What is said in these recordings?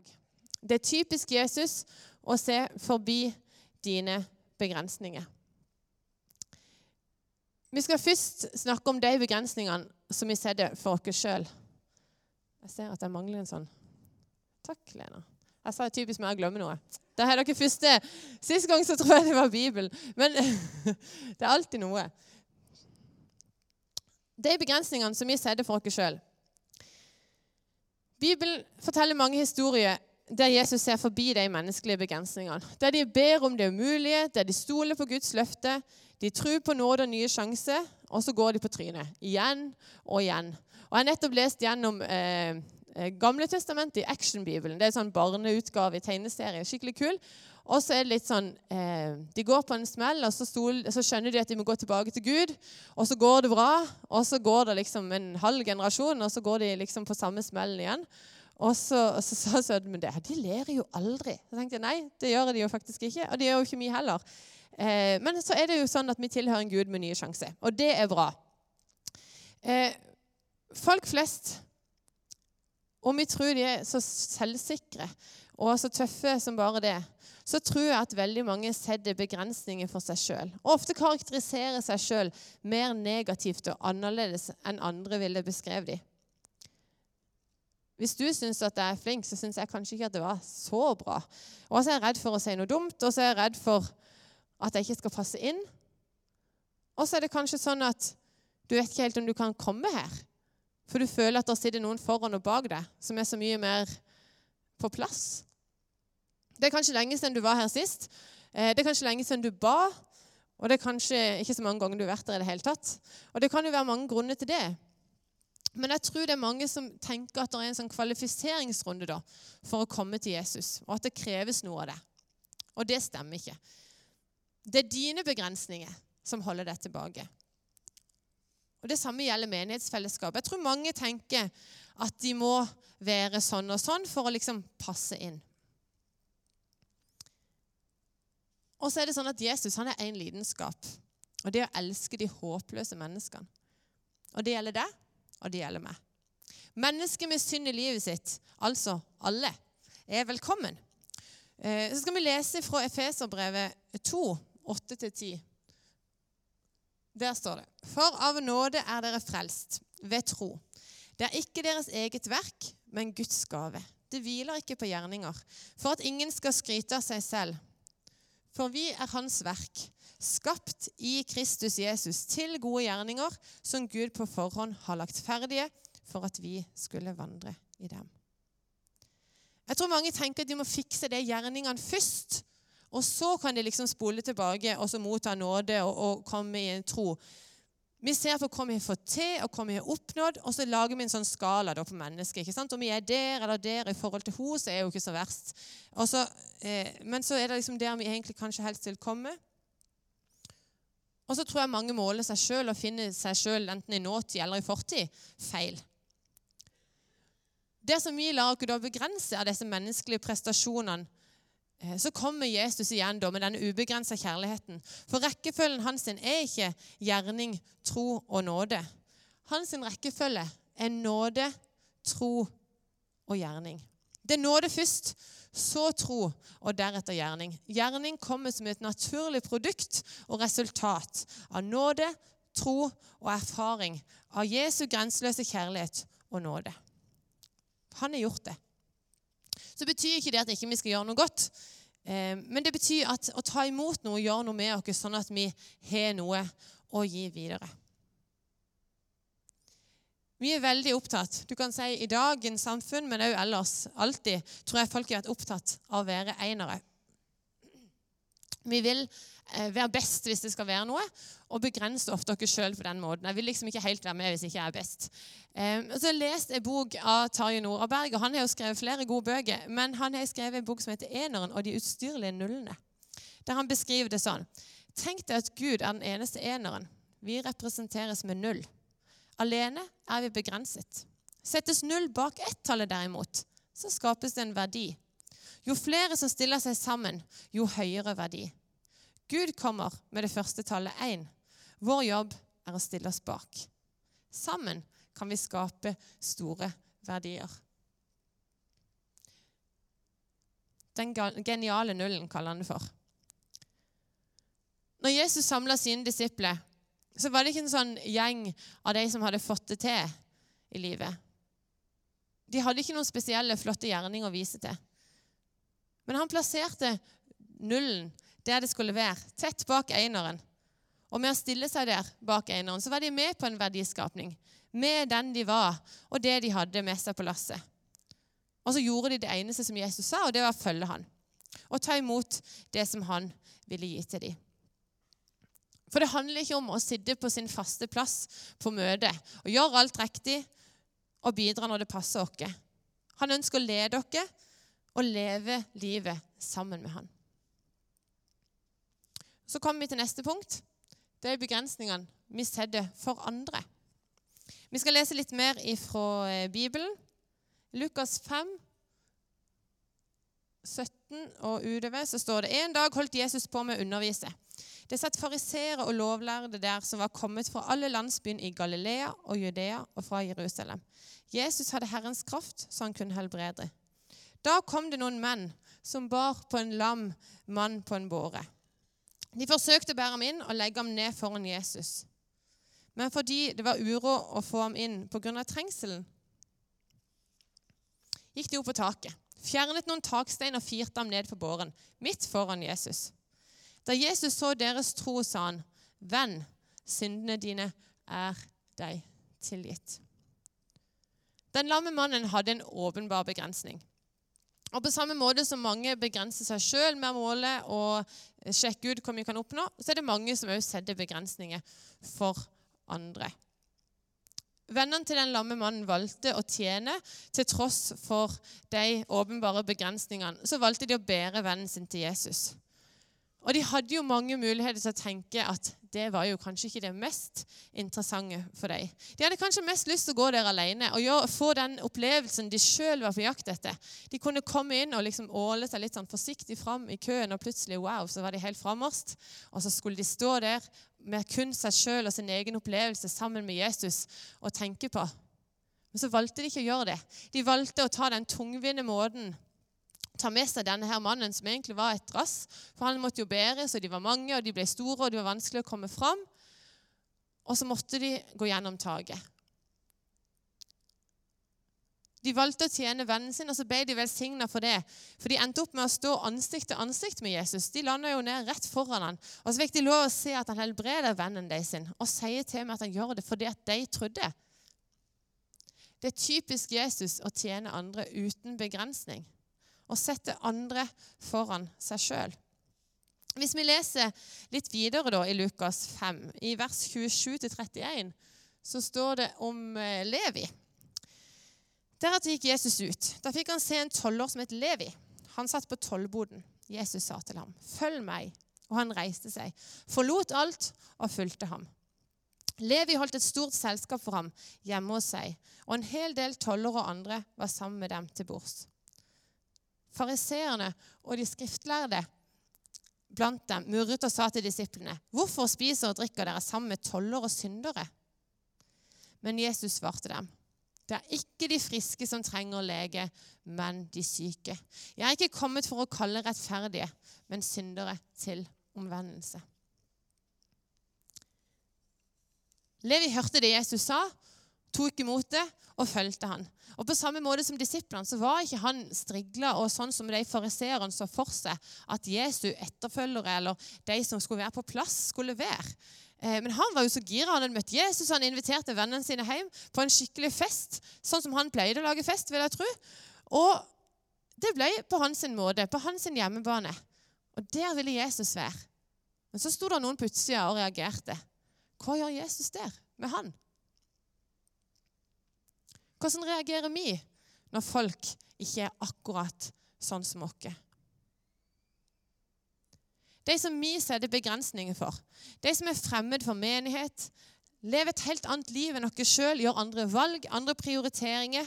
dag. Det er typisk Jesus å se forbi dine begrensninger. Vi skal først snakke om de begrensningene som vi setter for oss sjøl. Jeg ser at jeg mangler en sånn. Takk, Lena. Jeg sa typisk meg å glemme noe. Da har dere første. Sist gang så tror jeg det var Bibelen. Men det er alltid noe. De begrensningene som vi setter for oss sjøl. Bibelen forteller mange historier der Jesus ser forbi de menneskelige begrensningene. Der de ber om det umulige, der de stoler på Guds løfte, de tror på nåde og nye sjanser, og så går de på trynet. Igjen og igjen. Og Jeg har nettopp lest gjennom eh, eh Gamle testamentet i Action-bibelen. Det er en sånn barneutgave i tegneserie. Skikkelig kul. Og så er det litt sånn eh, De går på en smell, og så, stol, så, skjønner de at de må gå tilbake til Gud. Og så går det bra, og så går det liksom en halv generasjon, og så går de liksom på samme smellen igjen. Og så, og så sa Sødmen det. De ler jo aldri. Så tenkte jeg nei, det gjør de jo faktisk ikke. Og det gjør jo ikke vi heller. Eh, men så er det jo sånn at vi tilhører en Gud med nye sjanser, og det er bra. Eh, folk flest, om vi tror de er så selvsikre og så tøffe som bare det, så tror jeg at veldig mange setter begrensninger for seg sjøl. Ofte karakteriserer seg sjøl mer negativt og annerledes enn andre ville beskrevet dem. Hvis du syns at jeg er flink, så syns jeg kanskje ikke at det var så bra. Og så er jeg redd for å si noe dumt, og så er jeg redd for at jeg ikke skal passe inn. Og så er det kanskje sånn at du vet ikke helt om du kan komme her. For du føler at det sitter noen foran og bak deg som er så mye mer på plass. Det er kanskje lenge siden du var her sist. Eh, det er kanskje lenge siden du ba. Og det er kanskje ikke så mange ganger du har vært der i det hele tatt. Og det kan jo være mange grunner til det. Men jeg tror det er mange som tenker at det er en sånn kvalifiseringsrunde da, for å komme til Jesus, og at det kreves noe av det. Og det stemmer ikke. Det er dine begrensninger som holder deg tilbake. Og Det samme gjelder menighetsfellesskap. Jeg tror mange tenker at de må være sånn og sånn for å liksom passe inn. Og så er det sånn at Jesus han er én lidenskap, og det er å elske de håpløse menneskene. Og det gjelder deg, og det gjelder meg. Mennesker med synd i livet sitt, altså alle, er velkommen. Eh, så skal vi lese fra Efeserbrevet 2, 8-10. Der står det.: For av nåde er dere frelst, ved tro. Det er ikke deres eget verk, men Guds gave. Det hviler ikke på gjerninger, for at ingen skal skryte av seg selv. For vi er Hans verk, skapt i Kristus Jesus til gode gjerninger, som Gud på forhånd har lagt ferdige for at vi skulle vandre i dem. Jeg tror mange tenker at de må fikse de gjerningene først. Og så kan de liksom spole tilbake og så motta nåde og, og komme i en tro. Vi ser på hva vi har fått til, og hva vi har oppnådd, og så lager vi en sånn skala på mennesket. ikke sant? Om vi er der eller der i forhold til henne, så er det jo ikke så verst. Så, eh, men så er det liksom der vi egentlig kanskje helst vil komme. Og så tror jeg mange måler seg sjøl og finner seg sjøl enten i nåtid eller i fortid feil. Det som vi lar oss begrense av disse menneskelige prestasjonene, så kommer Jesus igjen da med denne ubegrensa kjærligheten. For rekkefølgen hans er ikke gjerning, tro og nåde. Hans rekkefølge er nåde, tro og gjerning. Det er nåde først, så tro og deretter gjerning. Gjerning kommer som et naturlig produkt og resultat av nåde, tro og erfaring av Jesu grenseløse kjærlighet og nåde. Han har gjort det så betyr ikke det at ikke vi ikke skal gjøre noe godt. Eh, men det betyr at å ta imot noe, gjøre noe med oss, sånn at vi har noe å gi videre. Vi er veldig opptatt du kan si i dagens samfunn, men også ellers alltid, tror jeg folk har vært opptatt av å være enere. Vi vil være best hvis det skal være noe, og begrense ofte dere sjøl på den måten. Jeg vil liksom ikke helt være med hvis ikke jeg er best. Um, så har Jeg lest en bok av Tarjei Noraberg, og han har jo skrevet flere gode bøker. Men han har skrevet en bok som heter 'Eneren og de ustyrlige nullene', der han beskriver det sånn. Tenk deg at Gud er den eneste eneren. Vi representeres med null. Alene er vi begrenset. Settes null bak ett-tallet, derimot, så skapes det en verdi. Jo flere som stiller seg sammen, jo høyere verdi. Gud kommer med det første tallet én. Vår jobb er å stille oss bak. Sammen kan vi skape store verdier. Den geniale nullen, kaller han det for. Når Jesus samla sine disipler, så var det ikke en sånn gjeng av de som hadde fått det til i livet. De hadde ikke noen spesielle, flotte gjerninger å vise til. Men han plasserte nullen der det skulle være, tett bak eineren. Og med å stille seg der bak eineren, så var de med på en verdiskapning. Med den de var, og det de hadde med seg på lasset. Og så gjorde de det eneste som Jesus sa, og det var å følge han. Og ta imot det som han ville gi til dem. For det handler ikke om å sitte på sin faste plass på møtet og gjøre alt riktig og bidra når det passer oss. Han ønsker å lede dere og leve livet sammen med han. Så kommer vi til neste punkt. Det er begrensningene vi setter for andre. Vi skal lese litt mer fra eh, Bibelen. Lukas 5, 17 og utover så står det en dag holdt Jesus på med å undervise. Det satt fariseere og lovlærde der som var kommet fra alle landsbyen i Galilea og Judea og fra Jerusalem. Jesus hadde Herrens kraft, så han kunne helbrede. Da kom det noen menn som bar på en lam mann på en båre. De forsøkte å bære ham inn og legge ham ned foran Jesus. Men fordi det var uro å få ham inn pga. trengselen, gikk de opp på taket, fjernet noen takstein og firte ham ned på båren, midt foran Jesus. Da Jesus så deres tro, sa han, 'Venn, syndene dine er deg tilgitt.' Den lamme mannen hadde en åpenbar begrensning. Og På samme måte som mange begrenser seg sjøl med å måle og sjekke ut hvor mye kan oppnå, så er det mange som også setter begrensninger for andre. Vennene til den lamme mannen valgte å tjene til tross for de åpenbare begrensningene. Så valgte de å bære vennen sin til Jesus. Og de hadde jo mange muligheter til å tenke at det var jo kanskje ikke det mest interessante for dem. De hadde kanskje mest lyst til å gå der alene og gjøre, få den opplevelsen de sjøl var på jakt etter. De kunne komme inn og liksom åle seg litt sånn forsiktig fram i køen, og plutselig wow, så var de helt framerst. Og så skulle de stå der med kun seg sjøl og sin egen opplevelse sammen med Jesus og tenke på. Men så valgte de ikke å gjøre det. De valgte å ta den tungvinte måten ta med seg denne her mannen, som egentlig var et rass. For han måtte jo bæres, og de var mange, og de ble store, og det var vanskelig å komme fram. Og så måtte de gå gjennom taket. De valgte å tjene vennen sin, og så ble de velsigna for det. For de endte opp med å stå ansikt til ansikt med Jesus. De landa jo ned rett foran han. Og så fikk de lov å se at han helbreder vennen deres sin, og sier til meg at han gjør det fordi at de trodde. Det er typisk Jesus å tjene andre uten begrensning og sette andre foran seg sjøl. Hvis vi leser litt videre da i Lukas 5, i vers 27-31, så står det om eh, Levi. Deretter gikk Jesus ut. Da fikk han se en toller som het Levi. Han satt på tollboden. Jesus sa til ham, 'Følg meg.' Og han reiste seg, forlot alt og fulgte ham. Levi holdt et stort selskap for ham hjemme hos seg, og en hel del toller og andre var sammen med dem til bords. Fariseerne og de skriftlærde blant dem murret og sa til disiplene.: Hvorfor spiser og drikker dere sammen med toller og syndere? Men Jesus svarte dem. Det er ikke de friske som trenger lege, men de syke. Jeg er ikke kommet for å kalle rettferdige, men syndere til omvendelse. Levi hørte det Jesus sa, tok imot det og fulgte han. Og På samme måte som disiplene så var ikke han strigla og sånn som de fariseerne så for seg at Jesu etterfølgere eller de som skulle være på plass, skulle være. Eh, men han var jo så gira. Han hadde møtt Jesus, han inviterte vennene sine hjem på en skikkelig fest, sånn som han pleide å lage fest, vil jeg tro. Og det ble på hans måte, på hans hjemmebane. Og der ville Jesus være. Men så sto det noen på utsida og reagerte. Hva gjør Jesus der med han? Hvordan reagerer vi når folk ikke er akkurat sånn som oss? De som vi setter begrensninger for, de som er fremmed for menighet, lever et helt annet liv enn oss sjøl, gjør andre valg, andre prioriteringer.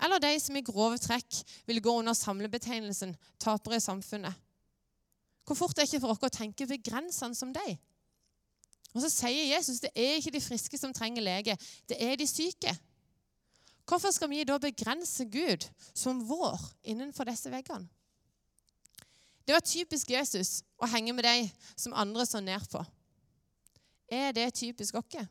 Eller de som i grove trekk vil gå under samlebetegnelsen tapere i samfunnet. Hvor fort er det ikke for oss å tenke begrensende som dem? Og så sier Jesus det er ikke de friske som trenger lege, det er de syke. Hvorfor skal vi da begrense Gud som vår innenfor disse veggene? Det var typisk Jesus å henge med de som andre så ned på. Er det typisk oss?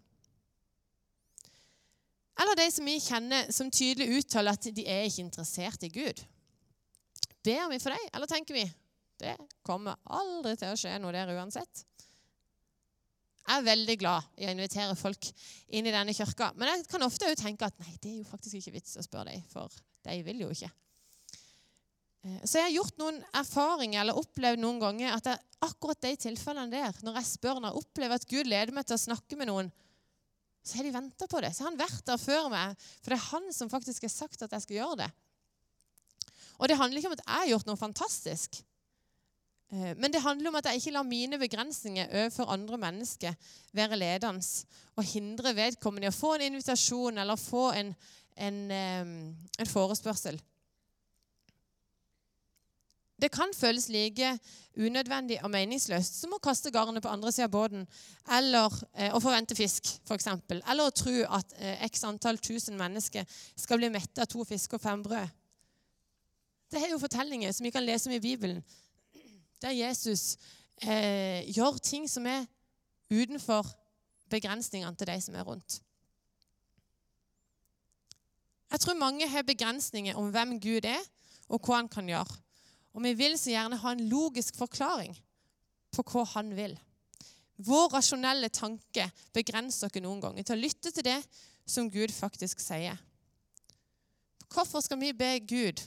Eller de som vi kjenner som tydelig uttaler at de er ikke interessert i Gud. Ber vi for dem, eller tenker vi det kommer aldri til å skje noe der uansett? Jeg er veldig glad i å invitere folk inn i denne kirka. Men jeg kan ofte jo tenke at nei, det er jo faktisk ikke vits å spørre dem, for de vil jo ikke. Eh, så jeg har gjort noen erfaringer eller opplevd noen ganger at jeg, akkurat de tilfellene der, når jeg spør, når jeg opplever at Gud leder meg til å snakke med noen, så har de venta på det. Så har han vært der før meg. For det er han som faktisk har sagt at jeg skal gjøre det. Og det handler ikke om at jeg har gjort noe fantastisk. Eh, men det handler om at jeg ikke lar mine begrensninger overfor andre mennesker være ledende og hindre vedkommende i å få en invitasjon eller få en, en, en forespørsel. Det kan føles like unødvendig og meningsløst som å kaste garnet på andre sida av båten eller eh, å forvente fisk, f.eks. Eller å tro at eh, x antall tusen mennesker skal bli mette av to fisk og fem brød. Det er jo fortellinger som vi kan lese om i Bibelen, der Jesus eh, gjør ting som er utenfor begrensningene til de som er rundt. Jeg tror mange har begrensninger om hvem Gud er, og hva han kan gjøre. Og vi vil så gjerne ha en logisk forklaring på hva han vil. Vår rasjonelle tanke begrenser oss noen ganger til å lytte til det som Gud faktisk sier. Hvorfor skal vi be Gud,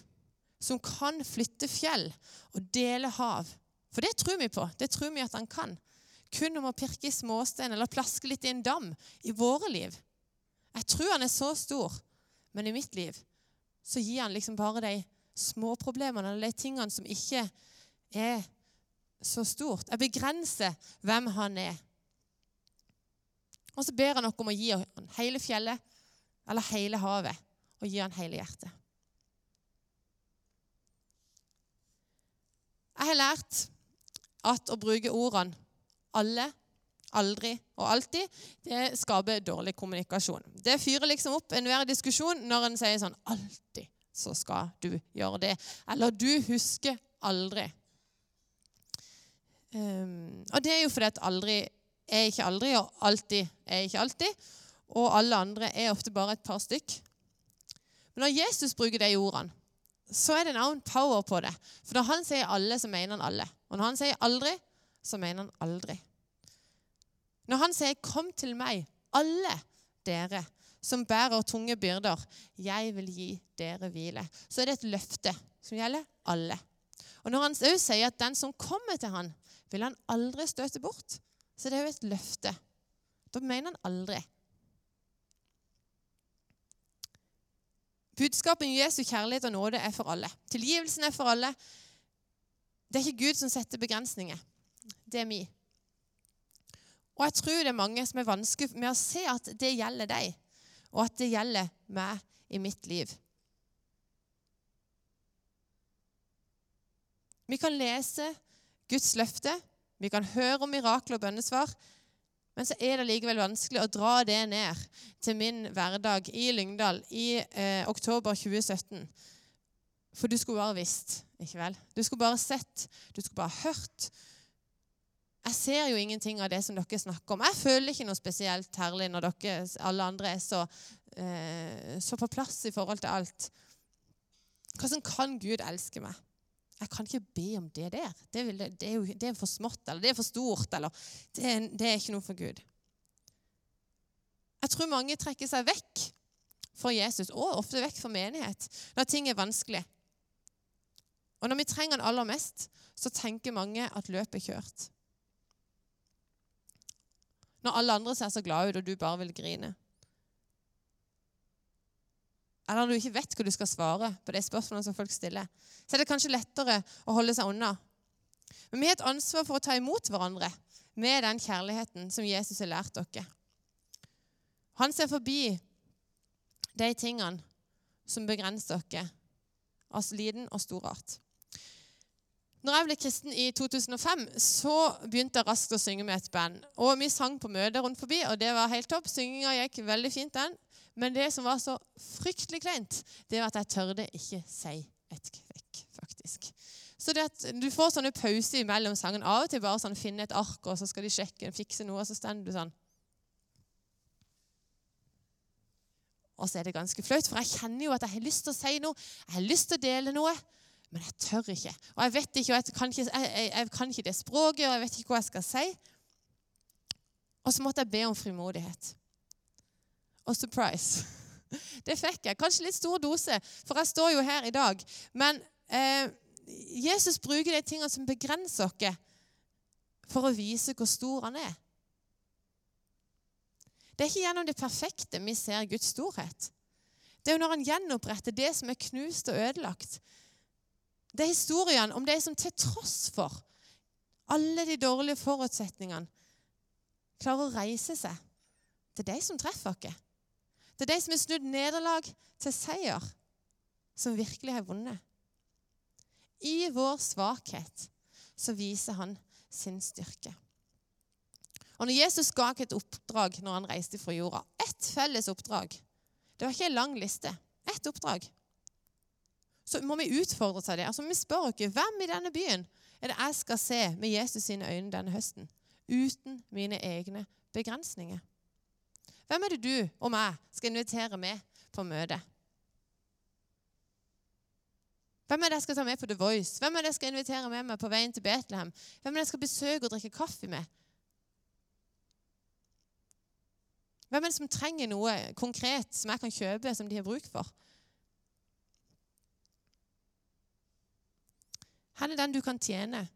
som kan flytte fjell og dele hav? For det tror vi på. Det tror vi at han kan. Kun om å pirke i småstein eller plaske litt i en dam i våre liv. Jeg tror han er så stor, men i mitt liv så gir han liksom bare de småproblemene eller de tingene som ikke er så stort. Jeg begrenser hvem han er. Og så ber han oss om å gi han hele fjellet eller hele havet, og gi han hele hjertet. Jeg har lært at å bruke ordene alle, aldri og alltid, det skaper dårlig kommunikasjon. Det fyrer liksom opp enhver diskusjon når en sier sånn alltid så skal du gjøre det. Eller du husker aldri. Um, og det er jo fordi at aldri er ikke aldri, og alltid er ikke alltid. Og alle andre er ofte bare et par stykk. Men når Jesus bruker de ordene, så er det en annen power på det. For når han sier alle, så mener han alle. Og når han sier aldri, så mener han aldri. Når han sier 'kom til meg, alle dere', som bærer tunge byrder. Jeg vil gi dere hvile. Så er det et løfte som gjelder alle. Og Når han òg sier at den som kommer til han, vil han aldri støte bort, så det er jo et løfte. Da mener han aldri. Budskapet om Jesu kjærlighet og nåde er for alle. Tilgivelsen er for alle. Det er ikke Gud som setter begrensninger. Det er vi. Og jeg tror det er mange som er vanskelig med å se at det gjelder deg og at det gjelder meg i mitt liv. Vi kan lese Guds løfte, vi kan høre om mirakler og bønnesvar, men så er det likevel vanskelig å dra det ned til min hverdag i Lyngdal i eh, oktober 2017. For du skulle bare visst, ikke vel? Du skulle bare sett, du skulle bare hørt, jeg ser jo ingenting av det som dere snakker om. Jeg føler ikke noe spesielt herlig når dere, alle andre er så, eh, så på plass i forhold til alt. Hvordan kan Gud elske meg? Jeg kan ikke be om det der. Det, vil, det, er, jo, det er, for smått, eller det er for stort, eller det det er ikke noe for Gud. Jeg tror mange trekker seg vekk fra Jesus, og ofte vekk fra menighet, når ting er vanskelig. Og når vi trenger den aller mest, så tenker mange at løpet er kjørt. Når alle andre ser så glade ut, og du bare vil grine. Eller når du ikke vet hva du skal svare på de spørsmålene som folk stiller, så er det kanskje lettere å holde seg unna. Men vi har et ansvar for å ta imot hverandre med den kjærligheten som Jesus har lært dere. Han ser forbi de tingene som begrenser dere altså liten og stor art. Når jeg ble kristen i 2005, så begynte jeg raskt å synge med et band. Og vi sang på møter rundt forbi, og det var helt topp. Synginga gikk veldig fint, den. Men det som var så fryktelig kleint, det var at jeg tørde ikke si et kvekk, faktisk. Så det at Du får sånne pauser mellom sangen. Av og til bare sånn finne et ark, og så skal de sjekke, fikse noe, og så står du sånn. Og så er det ganske flaut, for jeg kjenner jo at jeg har lyst til å si noe. Jeg har lyst til å dele noe, men jeg tør ikke. Og jeg vet ikke, og jeg kan ikke, jeg, jeg, jeg kan ikke det språket, og jeg vet ikke hva jeg skal si. Og så måtte jeg be om frimodighet. Og surprise. Det fikk jeg. Kanskje litt stor dose, for jeg står jo her i dag. Men eh, Jesus bruker de tingene som begrenser oss, for å vise hvor stor han er. Det er ikke gjennom det perfekte vi ser Guds storhet. Det er jo når han gjenoppretter det som er knust og ødelagt. Det er historien om de som til tross for alle de dårlige forutsetningene klarer å reise seg. Det er de som treffer oss. Det er de som har snudd nederlag til seier, som virkelig har vunnet. I vår svakhet så viser han sin styrke. Og når Jesus ga et oppdrag når han reiste fra jorda, ett felles oppdrag Det var ikke en lang liste. Ett oppdrag. Så må vi utfordre seg det. Altså, Vi spør oss hvem i denne byen er det jeg skal se med Jesus sine øyne denne høsten, uten mine egne begrensninger. Hvem er det du og meg skal invitere med på møte? Hvem er det jeg skal ta med på The Voice? Hvem er det jeg skal invitere med meg på veien til Betlehem? Hvem er det jeg skal besøke og drikke kaffe med? Hvem er det som trenger noe konkret som jeg kan kjøpe, som de har bruk for? Han er den du kan tjene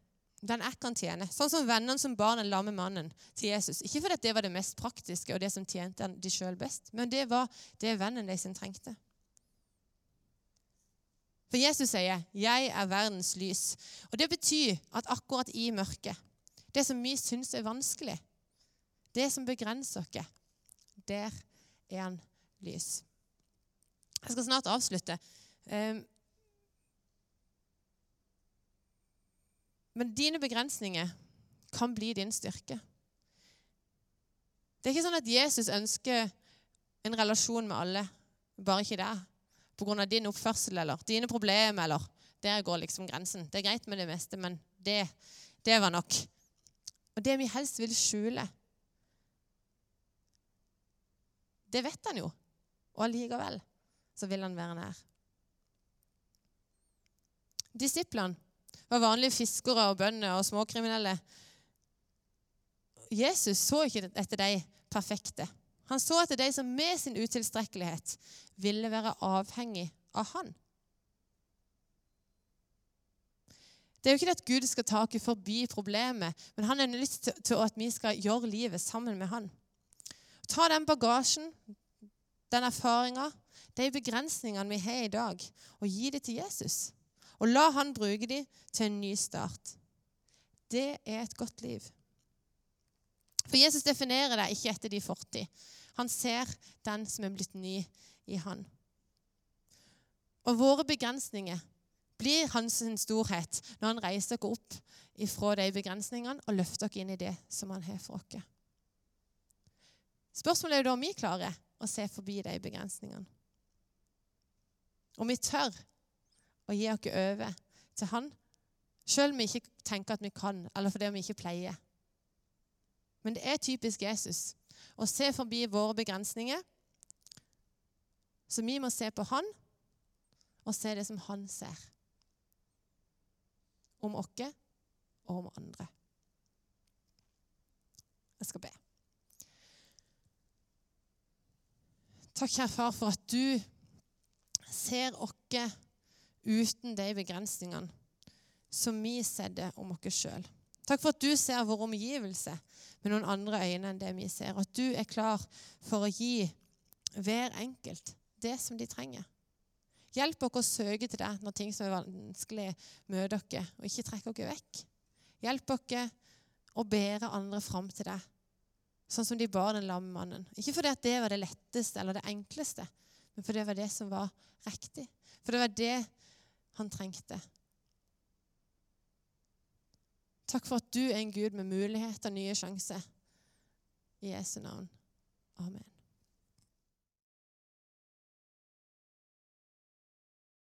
den jeg kan tjene. Sånn som vennene som bar den lamme mannen til Jesus. Ikke fordi det var det mest praktiske og det som tjente de sjøl best, men det var det vennen de sin trengte. For Jesus sier 'Jeg er verdens lys'. Og Det betyr at akkurat i mørket, det som vi syns er vanskelig, det som begrenser oss, der er han lys. Jeg skal snart avslutte. Men dine begrensninger kan bli din styrke. Det er ikke sånn at Jesus ønsker en relasjon med alle, bare ikke deg. Pga. din oppførsel eller dine problemer. eller Der går liksom grensen. Det er greit med det meste, men det, det var nok. Og det vi helst vil skjule, det vet han jo. Og allikevel så vil han være nær. Disiplene var vanlige fiskere og bønder og småkriminelle. Jesus så ikke etter de perfekte. Han så etter de som med sin utilstrekkelighet ville være avhengig av han. Det er jo ikke det at Gud skal ta oss forbi problemet, men han har lyst til at vi skal gjøre livet sammen med han. Ta den bagasjen, den erfaringa, de begrensningene vi har i dag, og gi det til Jesus. Og la han bruke dem til en ny start. Det er et godt liv. For Jesus definerer deg ikke etter de fortid. Han ser den som er blitt ny i han. Og våre begrensninger blir hans storhet når han reiser dere opp ifra de begrensningene og løfter dere inn i det som han har for oss. Spørsmålet er da om vi klarer å se forbi de begrensningene. Om vi tør og gi oss over til Han, selv om vi ikke tenker at vi kan, eller fordi vi ikke pleier. Men det er typisk Jesus å se forbi våre begrensninger. Så vi må se på Han og se det som Han ser. Om oss og om andre. Jeg skal be. Takk, kjære far, for at du ser oss uten de begrensningene som vi setter om oss sjøl. Takk for at du ser vår omgivelse med noen andre øyne enn det vi ser. At du er klar for å gi hver enkelt det som de trenger. Hjelp oss å søke til deg når ting som er vanskelig, møter dere, og ikke trekker dere vekk. Hjelp oss å bære andre fram til deg, sånn som de bar den lamme mannen. Ikke fordi det var det letteste eller det enkleste, men fordi det var det som var riktig. For det var det han trengte. Takk for at du er en Gud med muligheter, nye sjanser. I Jesu navn. Amen.